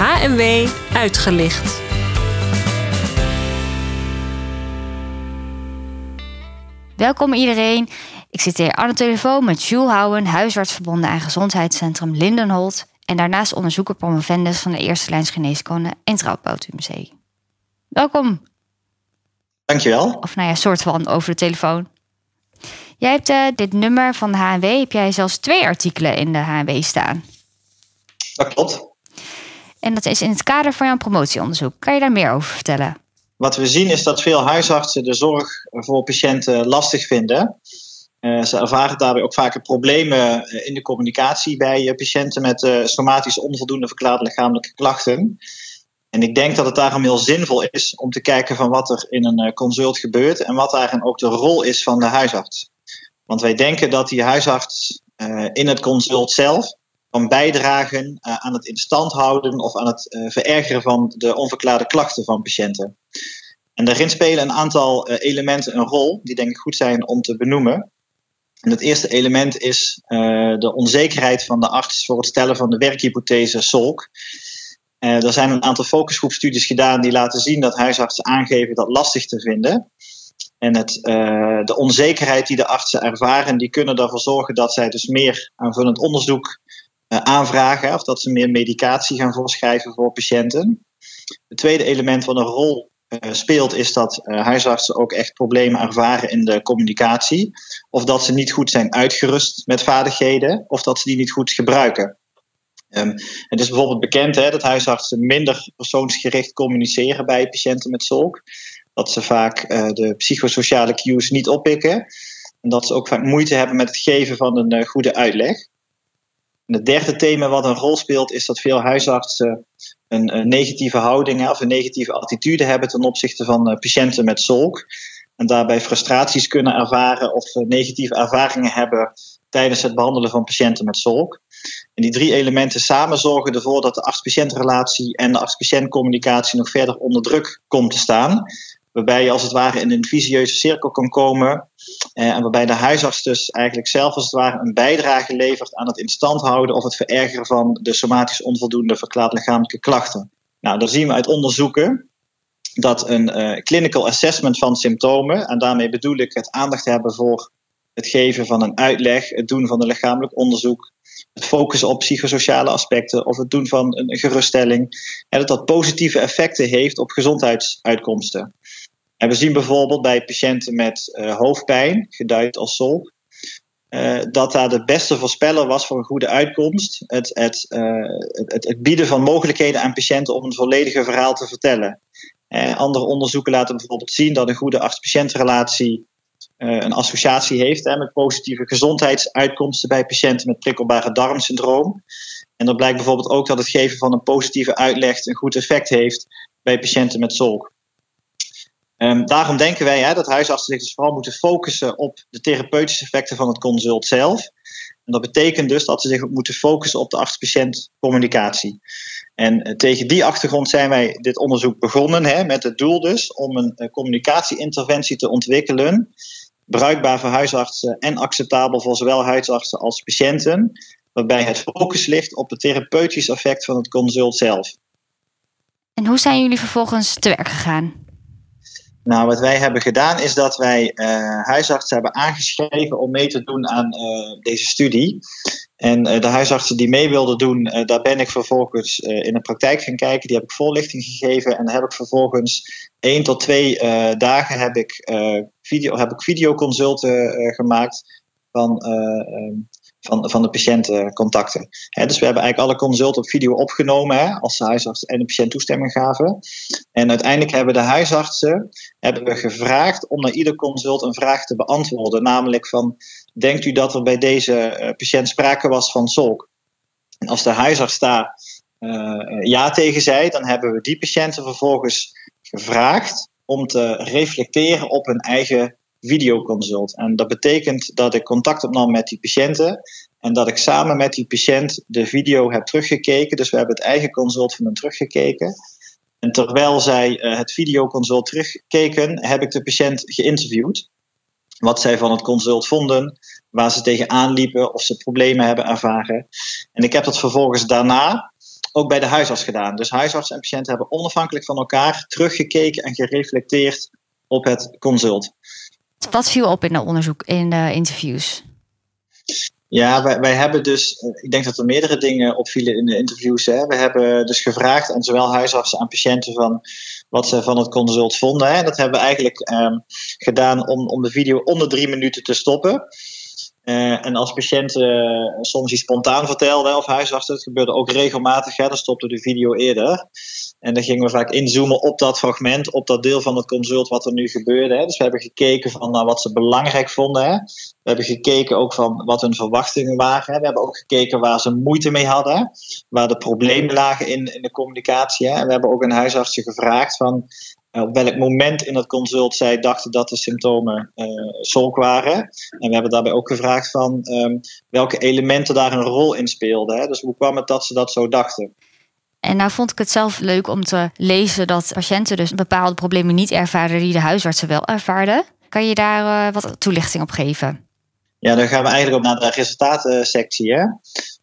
HMW uitgelicht. Welkom iedereen. Ik zit hier aan de telefoon met Jules Houwen, huisarts verbonden aan Gezondheidscentrum Lindenholt. En daarnaast onderzoeker promovendus van de Eerste Lijns Geneeskunde en Trouwpoot Museum. Welkom. Dankjewel. Of nou ja, soort van over de telefoon. Jij hebt uh, dit nummer van de HNW, heb jij zelfs twee artikelen in de HNW staan. Dat klopt. En dat is in het kader van jouw promotieonderzoek. Kan je daar meer over vertellen? Wat we zien is dat veel huisartsen de zorg voor patiënten lastig vinden. Uh, ze ervaren daarbij ook vaker problemen eh, in de communicatie bij uh, patiënten met uh, somatisch onvoldoende verklaarde lichamelijke klachten. En ik denk dat het daarom heel zinvol is om te kijken van wat er in een consult gebeurt en wat daarin ook de rol is van de huisarts. Want wij denken dat die huisarts in het consult zelf kan bijdragen aan het in stand houden of aan het verergeren van de onverklaarde klachten van patiënten. En daarin spelen een aantal elementen een rol die denk ik goed zijn om te benoemen. En het eerste element is de onzekerheid van de arts voor het stellen van de werkhypothese SOLK. Uh, er zijn een aantal focusgroepstudies gedaan die laten zien dat huisartsen aangeven dat lastig te vinden. En het, de onzekerheid die de artsen ervaren, die kunnen ervoor zorgen dat zij dus meer aanvullend onderzoek aanvragen of dat ze meer medicatie gaan voorschrijven voor patiënten. Het tweede element van een rol uh, speelt, is dat uh, huisartsen ook echt problemen ervaren in de communicatie. Of dat ze niet goed zijn uitgerust met vaardigheden, of dat ze die niet goed gebruiken. Um, het is bijvoorbeeld bekend hè, dat huisartsen minder persoonsgericht communiceren bij patiënten met zolk. Dat ze vaak de psychosociale cues niet oppikken. En dat ze ook vaak moeite hebben met het geven van een goede uitleg. En het derde thema wat een rol speelt, is dat veel huisartsen een, een negatieve houding of een negatieve attitude hebben ten opzichte van uh, patiënten met zolk. En daarbij frustraties kunnen ervaren of uh, negatieve ervaringen hebben tijdens het behandelen van patiënten met zolk. En die drie elementen samen zorgen ervoor dat de arts-patiëntrelatie en de arts-patiëntcommunicatie nog verder onder druk komt te staan. Waarbij je als het ware in een visieuze cirkel kan komen. Eh, en waarbij de huisarts dus eigenlijk zelf als het ware een bijdrage levert aan het instand houden of het verergeren van de somatisch onvoldoende verklaard lichamelijke klachten. Nou, daar zien we uit onderzoeken dat een uh, clinical assessment van symptomen, en daarmee bedoel ik het aandacht hebben voor het geven van een uitleg, het doen van een lichamelijk onderzoek, het focussen op psychosociale aspecten of het doen van een geruststelling, en dat dat positieve effecten heeft op gezondheidsuitkomsten. En we zien bijvoorbeeld bij patiënten met uh, hoofdpijn, geduid als zolk, uh, dat daar de beste voorspeller was voor een goede uitkomst. Het, het, het, het, bieden van mogelijkheden aan patiënten om een volledige verhaal te vertellen. andere onderzoeken laten bijvoorbeeld zien dat een goede arts-patiëntrelatie een associatie heeft hè, met positieve gezondheidsuitkomsten bij patiënten met prikkelbare darmsyndroom. En dan blijkt bijvoorbeeld ook dat het geven van een positieve uitleg een goed effect heeft bij patiënten met zolk. Um, daarom denken wij hè, dat huisartsen zich dus vooral moeten focussen op de therapeutische effecten van het consult zelf. En dat betekent dus dat ze zich moeten focussen op de arts-patiënt communicatie. En uh, tegen die achtergrond zijn wij dit onderzoek begonnen hè, met het doel dus om een uh, communicatieinterventie te ontwikkelen, bruikbaar voor huisartsen en acceptabel voor zowel huisartsen als patiënten, waarbij het focus ligt op het therapeutische effect van het consult zelf. En hoe zijn jullie vervolgens te werk gegaan? Nou, wat wij hebben gedaan is dat wij uh, huisartsen hebben aangeschreven om mee te doen aan uh, deze studie. En uh, de huisartsen die mee wilden doen, daar ben ik vervolgens in de praktijk gaan kijken. Die heb ik voorlichting gegeven en heb ik vervolgens één tot twee dagen heb ik, video, heb ik videoconsulten gemaakt van van, van de patiëntcontacten. He, dus we hebben eigenlijk alle consulten op video opgenomen als de huisarts en de patiënt toestemming gaven. En uiteindelijk hebben de huisartsen hebben we gevraagd om naar ieder consult een vraag te beantwoorden. Namelijk van, denkt u dat er bij deze uh, patiënt sprake was van zolk? En als de huisarts daar uh, ja tegen zei, dan hebben we die patiënten vervolgens gevraagd om te reflecteren op hun eigen videoconsult. En dat betekent dat ik contact opnam met die patiënten en dat ik samen met die patiënt de video heb teruggekeken. Dus we hebben het eigen consult van hem teruggekeken. En terwijl zij uh, het videoconsult terugkeken, heb ik de patiënt geïnterviewd. Wat zij van het consult vonden, waar ze tegenaan liepen, of ze problemen hebben ervaren. En ik heb dat vervolgens daarna ook bij de huisarts gedaan. Dus huisarts en patiënten hebben onafhankelijk van elkaar teruggekeken en gereflecteerd op het consult. Wat viel op in het onderzoek, in de interviews? Ja, wij, wij hebben dus, ik denk dat er meerdere dingen opvielen in de interviews. Hè. We hebben dus gevraagd aan zowel huisartsen aan patiënten van wat ze van het consult vonden. Hè. Dat hebben we eigenlijk ehm, gedaan om, om de video onder drie minuten te stoppen. Uh, en als patiënten uh, soms iets spontaan vertelden, of huisartsen, dat gebeurde ook regelmatig, hè, dan stopte de video eerder. En dan gingen we vaak inzoomen op dat fragment, op dat deel van het consult wat er nu gebeurde. Hè. Dus we hebben gekeken van nou, wat ze belangrijk vonden. Hè. We hebben gekeken ook van wat hun verwachtingen waren. Hè. We hebben ook gekeken waar ze moeite mee hadden, waar de problemen lagen in, in de communicatie. En we hebben ook een huisartsen gevraagd van eh, op welk moment in het consult zij dachten dat de symptomen uh, waren. En we hebben daarbij ook gevraagd van um, welke elementen daar een rol in speelden. Hè. Dus hoe kwam het dat ze dat zo dachten? En nou vond ik het zelf leuk om te lezen dat patiënten dus bepaalde problemen niet ervaren die de huisartsen wel ervaarden. Kan je daar uh, wat toelichting op geven? Ja, dan gaan we eigenlijk op naar de resultatensectie. Hè?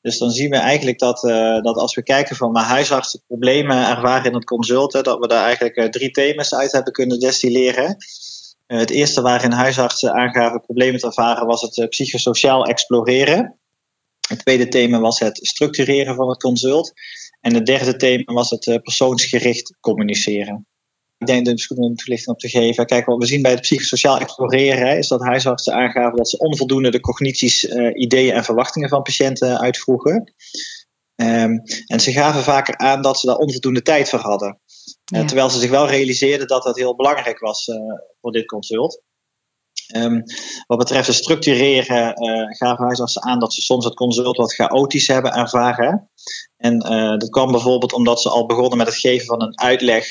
Dus dan zien we eigenlijk dat, uh, dat als we kijken van waar huisartsen problemen ervaren in het consult, hè, dat we daar eigenlijk uh, drie thema's uit hebben kunnen destilleren. Het eerste waarin huisartsen aangaven problemen te ervaren was het psychosociaal exploreren. Het tweede thema was het structureren van het consult. En het derde thema was het persoonsgericht communiceren. Ik denk dat het goed om toelichting op te geven. Kijk, wat we zien bij het psychosociaal exploreren is dat huisartsen aangaven dat ze onvoldoende de cognities, uh, ideeën en verwachtingen van patiënten uitvroegen. Um, en ze gaven vaker aan dat ze daar onvoldoende tijd voor hadden. Ja. Uh, terwijl ze zich wel realiseerden dat dat heel belangrijk was uh, voor dit consult. Um, wat betreft het structureren uh, gaven huisartsen aan dat ze soms het consult wat chaotisch hebben ervaren. En uh, dat kwam bijvoorbeeld omdat ze al begonnen met het geven van een uitleg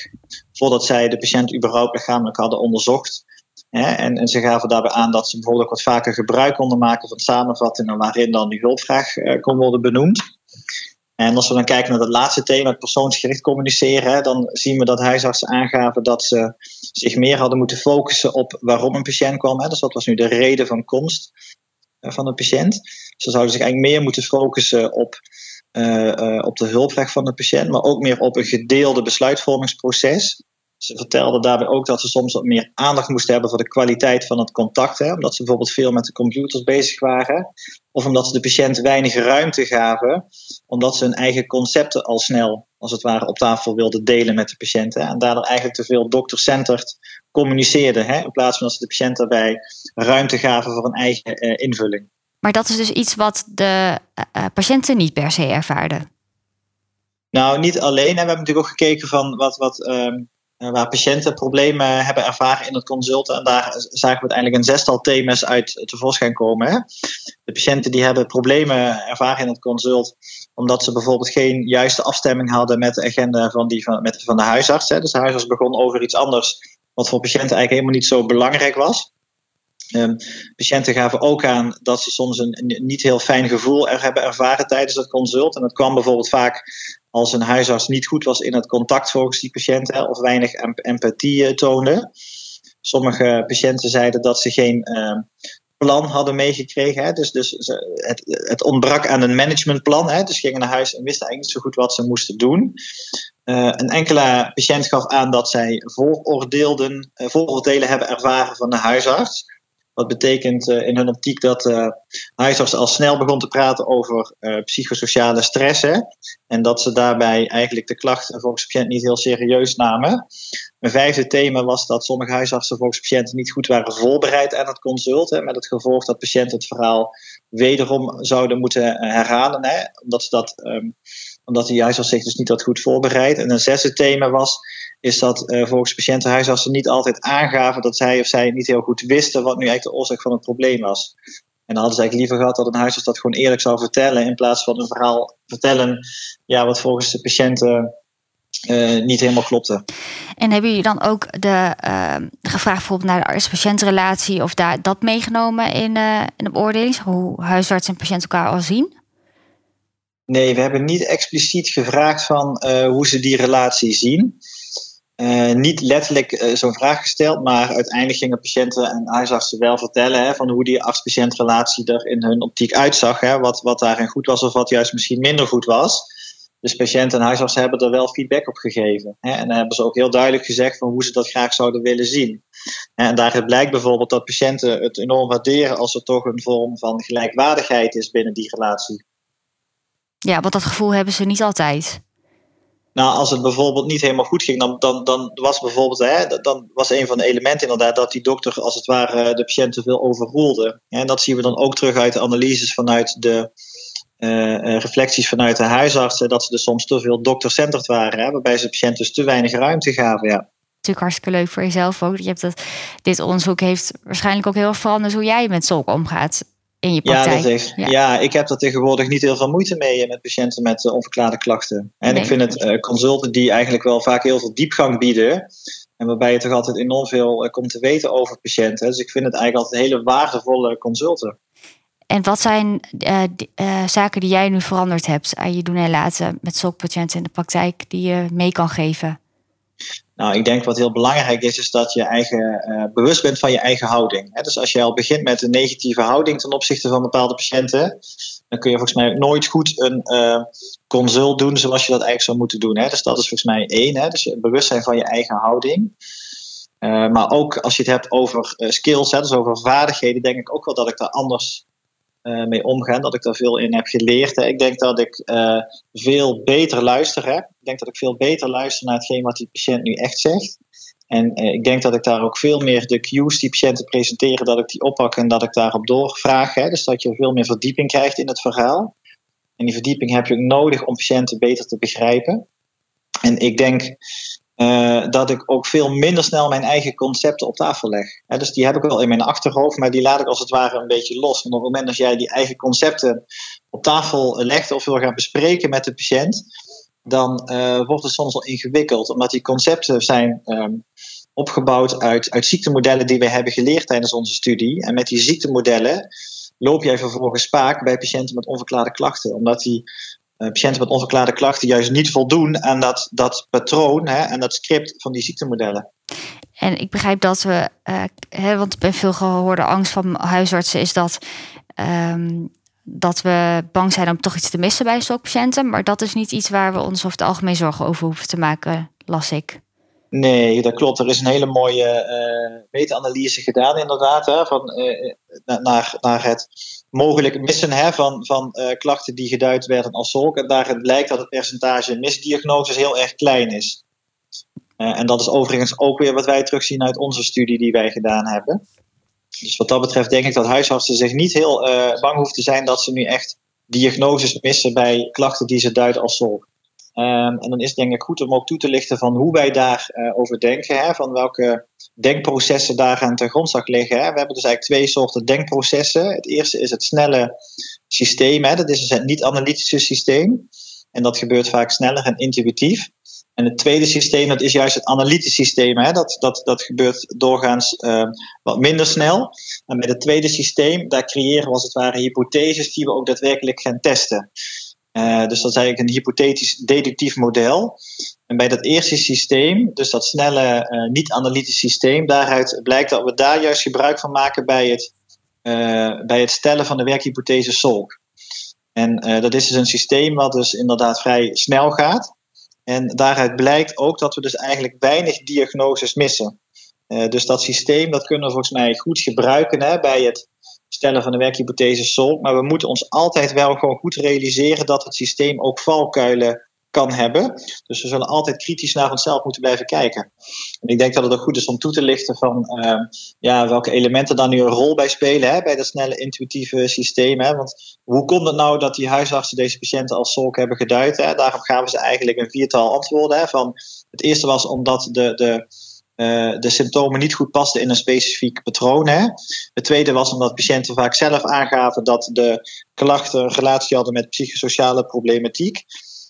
voordat zij de patiënt überhaupt lichamelijk hadden onderzocht. En, en, ze gaven daarbij aan dat ze bijvoorbeeld wat vaker gebruik konden maken van samenvattingen waarin dan die hulpvraag uh, kon worden benoemd. En als we dan kijken naar het laatste thema, het persoonsgericht communiceren, dan zien we dat huisartsen aangaven dat ze zich meer hadden moeten focussen op waarom een patiënt kwam. Hè. Dus wat was nu de reden van komst uh, van een patiënt. Ze zouden zich eigenlijk meer moeten focussen op, uh, uh, op de hulpvraag van de patiënt, maar ook meer op een gedeelde besluitvormingsproces. Ze vertelden daarbij ook dat ze soms wat meer aandacht moesten hebben voor de kwaliteit van het contact. Hè, omdat ze bijvoorbeeld veel met de computers bezig waren. Of omdat ze de patiënt weinig ruimte gaven. Omdat ze hun eigen concepten al snel, als het ware, op tafel wilden delen met de patiënten. En daardoor eigenlijk te veel doctor-centered communiceerden. Hè, in plaats van dat ze de patiënt daarbij ruimte gaven voor een eigen uh, invulling. Maar dat is dus iets wat de uh, patiënten niet per se ervaarden. Nou, niet alleen. En we hebben natuurlijk ook gekeken van wat, wat um, waar patiënten problemen hebben ervaren in het consult. En daar zagen we uiteindelijk een zestal thema's uit tevoorschijn komen. Hè. De patiënten die hebben problemen ervaren in het consult omdat ze bijvoorbeeld geen juiste afstemming hadden met de agenda van, die van, met, van de huisarts. Hè. Dus de huisarts begon over iets anders wat voor patiënten eigenlijk helemaal niet zo belangrijk was. Um, patiënten gaven ook aan dat ze soms een, een, niet heel fijn gevoel er hebben ervaren tijdens het consult. En dat kwam bijvoorbeeld vaak als een huisarts niet goed was in het contact volgens die patiënt hè, of weinig empathie toonde. Sommige patiënten zeiden dat ze geen uh, plan hadden meegekregen. Dus dus het, ontbrak aan een managementplan. Dus gingen naar huis en wisten eigenlijk niet zo goed wat ze moesten doen. Uh, een enkele patiënt gaf aan dat zij uh, vooroordelen hebben ervaren van de huisarts. Wat betekent uh, in hun optiek dat uh, huisarts al snel begon te praten over uh, psychosociale stress. Hè, en dat ze daarbij eigenlijk de klachten volgens de patiënt niet heel serieus namen. Een vijfde thema was dat sommige huisartsen volgens patiënten niet goed waren voorbereid aan het consult. Hè, met het gevolg dat patiënten het verhaal wederom zouden moeten herhalen. Hè, omdat, ze dat, um, omdat de huisarts zich dus niet had goed voorbereid. En een zesde thema was is dat uh, volgens patiënten huisartsen niet altijd aangaven dat zij of zij niet heel goed wisten wat nu eigenlijk de oorzaak van het probleem was. En dan hadden ze eigenlijk liever gehad dat een huisarts dat gewoon eerlijk zou vertellen, in plaats van een verhaal vertellen ja, wat volgens de patiënten uh, niet helemaal klopte. En hebben jullie dan ook de, uh, gevraagd bijvoorbeeld naar de arts-patiëntrelatie of daar, dat meegenomen in, uh, in de beoordeling, hoe huisarts en patiënt elkaar al zien? Nee, we hebben niet expliciet gevraagd van hoe ze die relatie zien. Uh, niet letterlijk uh, zo'n vraag gesteld, maar uiteindelijk gingen patiënten en huisartsen wel vertellen hè, van hoe die arts-patiëntrelatie er in hun optiek uitzag. Hè, wat, wat daarin goed was of wat juist misschien minder goed was. Dus patiënten en huisartsen hebben er wel feedback op gegeven. Hè? En dan hebben ze ook heel duidelijk gezegd van hoe ze dat graag zouden willen zien. En daaruit blijkt bijvoorbeeld dat patiënten het enorm waarderen als er toch een vorm van gelijkwaardigheid is binnen die relatie. Ja, want dat gevoel hebben ze niet altijd. Nou, als het bijvoorbeeld niet helemaal goed ging, dan, dan, dan was bijvoorbeeld, hè, dan was een van de elementen inderdaad dat die dokter als het ware de patiënt te veel overroelde. En dat zien we dan ook terug uit de analyses vanuit de uh, reflecties vanuit de huisartsen, dat ze dus soms te veel doktercenterd waren, hè, waarbij ze de patiënt dus te weinig ruimte gaven. Ja. Natuurlijk hartstikke leuk voor jezelf ook. Je hebt dat, dit onderzoek heeft waarschijnlijk ook heel erg veranderd hoe jij met zolk omgaat in je praktijk. Ja, heeft, ja. ik heb er tegenwoordig niet heel veel moeite mee eh, met patiënten met uh, onverklaarde klachten. En ik vind het uh, consulten die eigenlijk wel vaak heel veel diepgang bieden. En waarbij je toch altijd enorm veel komt te weten over patiënten. Dus ik vind het eigenlijk altijd hele waardevolle consulten. En wat zijn zaken die jij nu veranderd hebt aan je doen en laten met patiënten in de praktijk die je mee kan geven? Nou, ik denk wat heel belangrijk is, is dat je eigen, uh, bewust bent van je eigen houding. Dus als je al begint met een negatieve houding ten opzichte van bepaalde patiënten, dan kun je volgens mij nooit goed een uh, consult doen zoals je dat eigenlijk zou moeten doen. Hè? Dus dat is volgens mij één. Hè? Dus bewust zijn van je eigen houding. Uh, maar ook als je het hebt over skills, dus over vaardigheden, denk ik ook wel dat ik daar anders mee omgaan. Dat ik daar veel in heb geleerd. Ik denk dat ik uh, veel beter luister heb. Ik denk dat ik veel beter luister naar hetgeen wat die patiënt nu echt zegt. En uh, ik denk dat ik daar ook veel meer de cues die patiënten presenteren, dat ik die oppak en dat ik daarop doorvraag. Hè. Dus dat je veel meer verdieping krijgt in het verhaal. En die verdieping heb je ook nodig om patiënten beter te begrijpen. En ik denk uh, dat ik ook veel minder snel mijn eigen concepten op tafel leg. dus die heb ik wel in mijn achterhoofd, maar die laat ik als het ware een beetje los. Want op het moment dat jij die eigen concepten op tafel legt of wil gaan bespreken met de patiënt, dan uh, wordt het soms wel ingewikkeld, omdat die concepten zijn um, opgebouwd uit, uit ziektemodellen die we hebben geleerd tijdens onze studie. En met die ziektemodellen loop jij vervolgens spaak bij patiënten met onverklaarde klachten, omdat die patiënten met onverklaarde klachten juist niet voldoen aan dat, dat patroon hè, en dat script van die ziektemodellen. En ik begrijp dat we, uh, hè, want bij veel gehoorde angst van huisartsen is dat, um, dat we bang zijn om toch iets te missen bij stokpatiënten. Maar dat is niet iets waar we ons over het algemeen zorgen over hoeven te maken, las ik. Nee, dat klopt. Er is een hele mooie uh, meta-analyse gedaan, inderdaad, hè, van, uh, naar, naar het mogelijk missen hè, van, van uh, klachten die geduid werden als zulk. En daarin blijkt dat het percentage misdiagnoses heel erg klein is. Uh, en dat is overigens ook weer wat wij terugzien uit onze studie die wij gedaan hebben. Dus wat dat betreft denk ik dat huisartsen zich niet heel uh, bang hoeven te zijn dat ze nu echt diagnoses missen bij klachten die ze duiden als zulk. Um, en dan is het denk ik goed om ook toe te lichten van hoe wij daarover over denken. Hè, van welke denkprocessen daar aan ten grondslag liggen. Hè. We hebben dus eigenlijk twee soorten denkprocessen. Het eerste is het snelle systeem. Hè. Dat is dus het niet-analytische systeem. En dat gebeurt vaak sneller en intuïtief. En het tweede systeem, dat is juist het analytisch systeem. Hè. Dat, dat, dat gebeurt doorgaans uh, wat minder snel. En met het tweede systeem, daar creëren we als het ware hypotheses die we ook daadwerkelijk gaan testen. Uh, dus dat is eigenlijk een hypothetisch deductief model. En bij dat eerste systeem, dus dat snelle uh, niet-analytisch systeem, daaruit blijkt dat we daar juist gebruik van maken bij het, uh, bij het stellen van de werkhypothese SOLK. En dat is dus een systeem wat dus inderdaad vrij snel gaat. En daaruit blijkt ook dat we dus eigenlijk weinig diagnoses missen. dus dat systeem dat kunnen we volgens mij goed gebruiken hè, bij het stellen van de werkhypothese SOLK. Maar we moeten ons altijd wel gewoon goed realiseren dat het systeem ook valkuilen kan hebben. Dus we zullen altijd kritisch naar onszelf moeten blijven kijken. En ik denk dat het ook goed is om toe te lichten van uh, ja, welke elementen daar nu een rol bij spelen hè, bij dat snelle intuïtieve systeem. Hè? Want hoe komt het nou dat die huisartsen deze patiënten als solk hebben geduid? Hè? Daarom gaven ze eigenlijk een viertal antwoorden. Hè? Van, het eerste was omdat de, de uh, de symptomen niet goed pasten in een specifiek patroon. Hè. Het tweede was omdat patiënten vaak zelf aangaven dat de klachten een relatie hadden met psychosociale problematiek.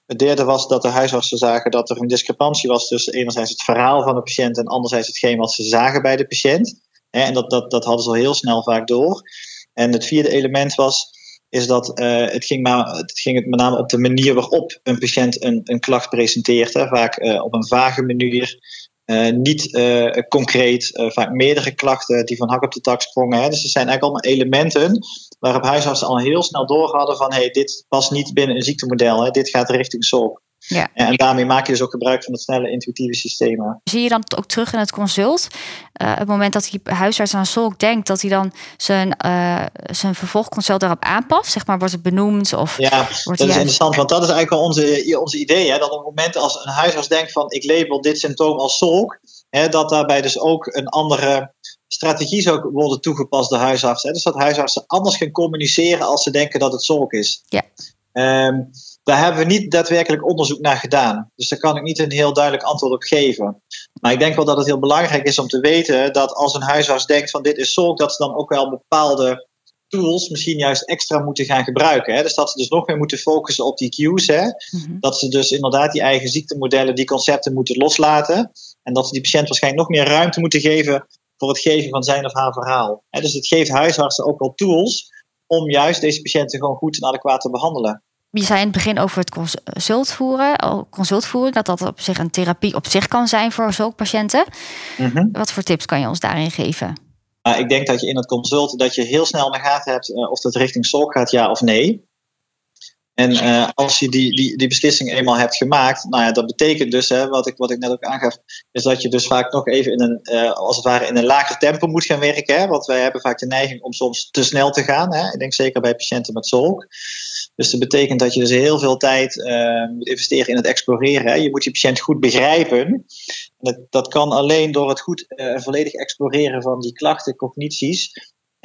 Het derde was dat de huisartsen zagen dat er een discrepantie was tussen enerzijds het verhaal van de patiënt en anderzijds hetgeen wat ze zagen bij de patiënt. En dat, dat, dat hadden ze al heel snel vaak door. En het vierde element was, is dat uh, het, ging maar, het ging het met name op de manier waarop een patiënt een, een klacht presenteert. Hè. Vaak uh, op een vage manier, uh, niet concreet, vaak meerdere klachten die van hak op de tak sprongen. Hè. Dus er zijn eigenlijk allemaal elementen waarop huisartsen al heel snel door hadden van hey, dit past niet binnen een ziektemodel, hè, dit gaat richting SOP. Ja. En daarmee maak je dus ook gebruik van het snelle intuïtieve systemen. Zie je dan ook terug in het consult? Uh, het moment dat die huisarts aan Solk denkt, dat hij dan zijn, uh, zijn vervolgconsult daarop aanpast? Zeg maar, wordt het benoemd? Of ja, wordt dat is interessant, want dat is eigenlijk wel onze, onze idee. Hè? Dat op het moment als een huisarts denkt van ik label dit symptoom als Solk, hè, dat daarbij dus ook een andere strategie zou worden toegepast door huisartsen. Dus dat huisartsen anders gaan communiceren als ze denken dat het zolk is. Ja. Um, daar hebben we niet daadwerkelijk onderzoek naar gedaan. Dus daar kan ik niet een heel duidelijk antwoord op geven. Maar ik denk wel dat het heel belangrijk is om te weten dat als een huisarts denkt van dit is zolk, dat ze dan ook wel bepaalde tools misschien juist extra moeten gaan gebruiken. Hè? Dus dat ze dus nog meer moeten focussen op die cues. Hè? Mhm. Dat ze dus inderdaad die eigen ziektemodellen, die concepten moeten loslaten. En dat ze die patiënt waarschijnlijk nog meer ruimte moeten geven voor het geven van zijn of haar verhaal. Dus het geeft huisartsen ook wel tools om juist deze patiënten gewoon goed en adequaat te behandelen. Je zei in het begin over het consult voeren, consultvoering, dat dat op zich een therapie op zich kan zijn voor zulke patiënten. Mhm. Wat voor tips kan je ons daarin geven? Nou, ik denk dat je in het consult dat je heel snel in de gaten hebt uh, of het richting zorg gaat, ja of nee. En uh, als je die, die, die beslissing eenmaal hebt gemaakt, nou ja, dat betekent dus, hè, wat, ik, wat ik net ook aangaf, is dat je dus vaak nog even in een, uh, als het ware in een lager tempo moet gaan werken. Hè, want wij hebben vaak de neiging om soms te snel te gaan. Hè. Ik denk zeker bij patiënten met zolk. Dus dat betekent dat je dus heel veel tijd uh, moet investeren in het exploreren. Hè. Je moet je patiënt goed begrijpen. Dat, dat kan alleen door het goed en volledig exploreren van die klachten, cognities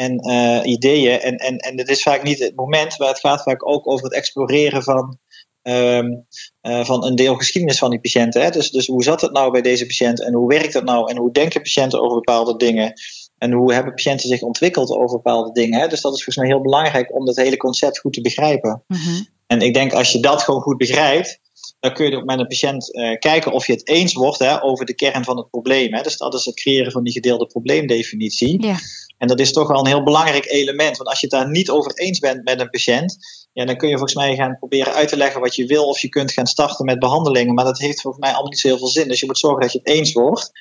en uh, ideeën. En, en, en het is vaak niet het moment, maar het gaat vaak ook over het exploreren van, um, uh, van een deel geschiedenis van die patiënten. Hè? Dus, dus hoe zat het nou bij deze patiënt en hoe werkt het nou en hoe denken patiënten over bepaalde dingen? En hoe hebben patiënten zich ontwikkeld over bepaalde dingen? Hè? Dus dat is volgens mij heel belangrijk om dat hele concept goed te begrijpen. Mm -hmm. En ik denk als je dat gewoon goed begrijpt, dan kun je ook met een patiënt uh, kijken of je het eens wordt hè, over de kern van het probleem. Hè. Dus dat is het creëren van die gedeelde probleemdefinitie. Ja. En dat is toch wel een heel belangrijk element. Want als je het daar niet over eens bent met een patiënt, ja, dan kun je volgens mij gaan proberen uit te leggen wat je wil. Of je kunt gaan starten met behandelingen. Maar dat heeft volgens mij allemaal niet zo heel veel zin. Dus je moet zorgen dat je het eens wordt.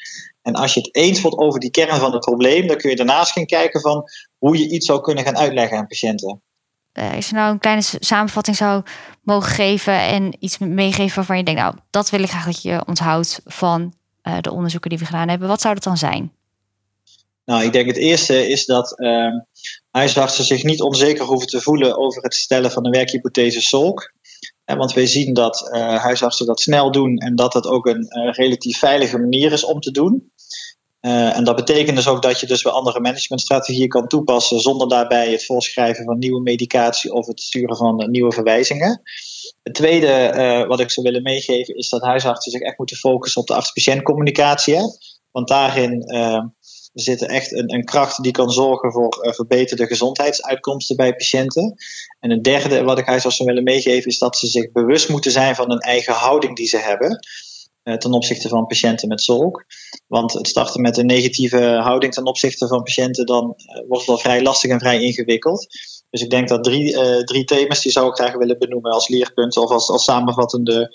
En als je het eens wordt over die kern van het probleem, dan kun je daarnaast gaan kijken van hoe je iets zou kunnen gaan uitleggen aan patiënten. Uh, als je nou een kleine samenvatting zou mogen geven en iets meegeven waarvan je denkt, nou, dat wil ik graag dat je onthoudt van uh, de onderzoeken die we gedaan hebben, wat zou dat dan zijn? Nou, ik denk het eerste is dat uh, huisartsen zich niet onzeker hoeven te voelen over het stellen van de werkhypothese SOLK. Eh, want wij zien dat uh, huisartsen dat snel doen en dat dat ook een uh, relatief veilige manier is om te doen. en dat betekent dus ook dat je dus weer andere managementstrategieën kan toepassen zonder daarbij het voorschrijven van nieuwe medicatie of het sturen van nieuwe verwijzingen. Het tweede wat ik zou willen meegeven is dat huisartsen zich echt moeten focussen op de arts-patiënt communicatie. Want daarin er zit echt een, een kracht die kan zorgen voor uh, verbeterde gezondheidsuitkomsten bij patiënten. En een derde, wat ik huisarts zou willen meegeven, is dat ze zich bewust moeten zijn van hun eigen houding die ze hebben. Uh, ten opzichte van patiënten met zolk. Want het starten met een negatieve houding ten opzichte van patiënten, dan uh, wordt het wel vrij lastig en vrij ingewikkeld. Dus ik denk dat drie, drie thema's die zou ik graag willen benoemen als leerpunten of als, als samenvattende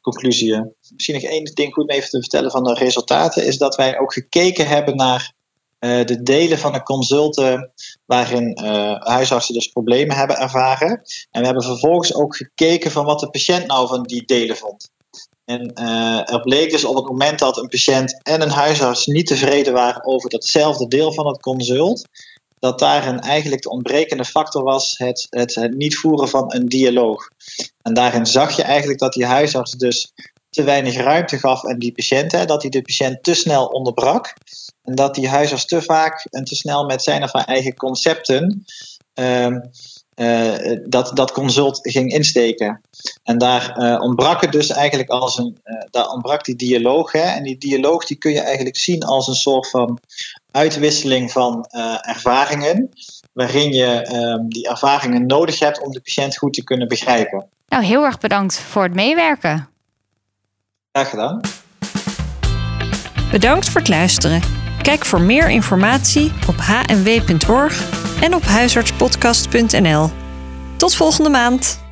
conclusie. Misschien nog één ding goed mee even te vertellen van de resultaten, is dat wij ook gekeken hebben naar uh, de delen van de consulten waarin uh, huisartsen dus problemen hebben ervaren. En we hebben vervolgens ook gekeken van wat de patiënt nou van die delen vond. En uh, er bleek dus op het moment dat een patiënt en een huisarts niet tevreden waren over datzelfde deel van het consult, dat daarin eigenlijk de ontbrekende factor was het, het, het niet voeren van een dialoog. En daarin zag je eigenlijk dat die huisarts dus te weinig ruimte gaf aan die patiënt, hè, dat hij de patiënt te snel onderbrak. En dat die huisarts te vaak en te snel met zijn of haar eigen concepten uh, uh, dat, dat consult ging insteken. En daar uh, ontbrak het dus eigenlijk als een, uh, daar ontbrak die dialoog. Hè? En die dialoog die kun je eigenlijk zien als een soort van uitwisseling van ervaringen, waarin je ehm, die ervaringen nodig hebt om de patiënt goed te kunnen begrijpen. Nou, heel erg bedankt voor het meewerken. Graag gedaan. Bedankt voor het luisteren. Kijk voor meer informatie op hnw.org en op huisartspodcast.nl. Tot volgende maand.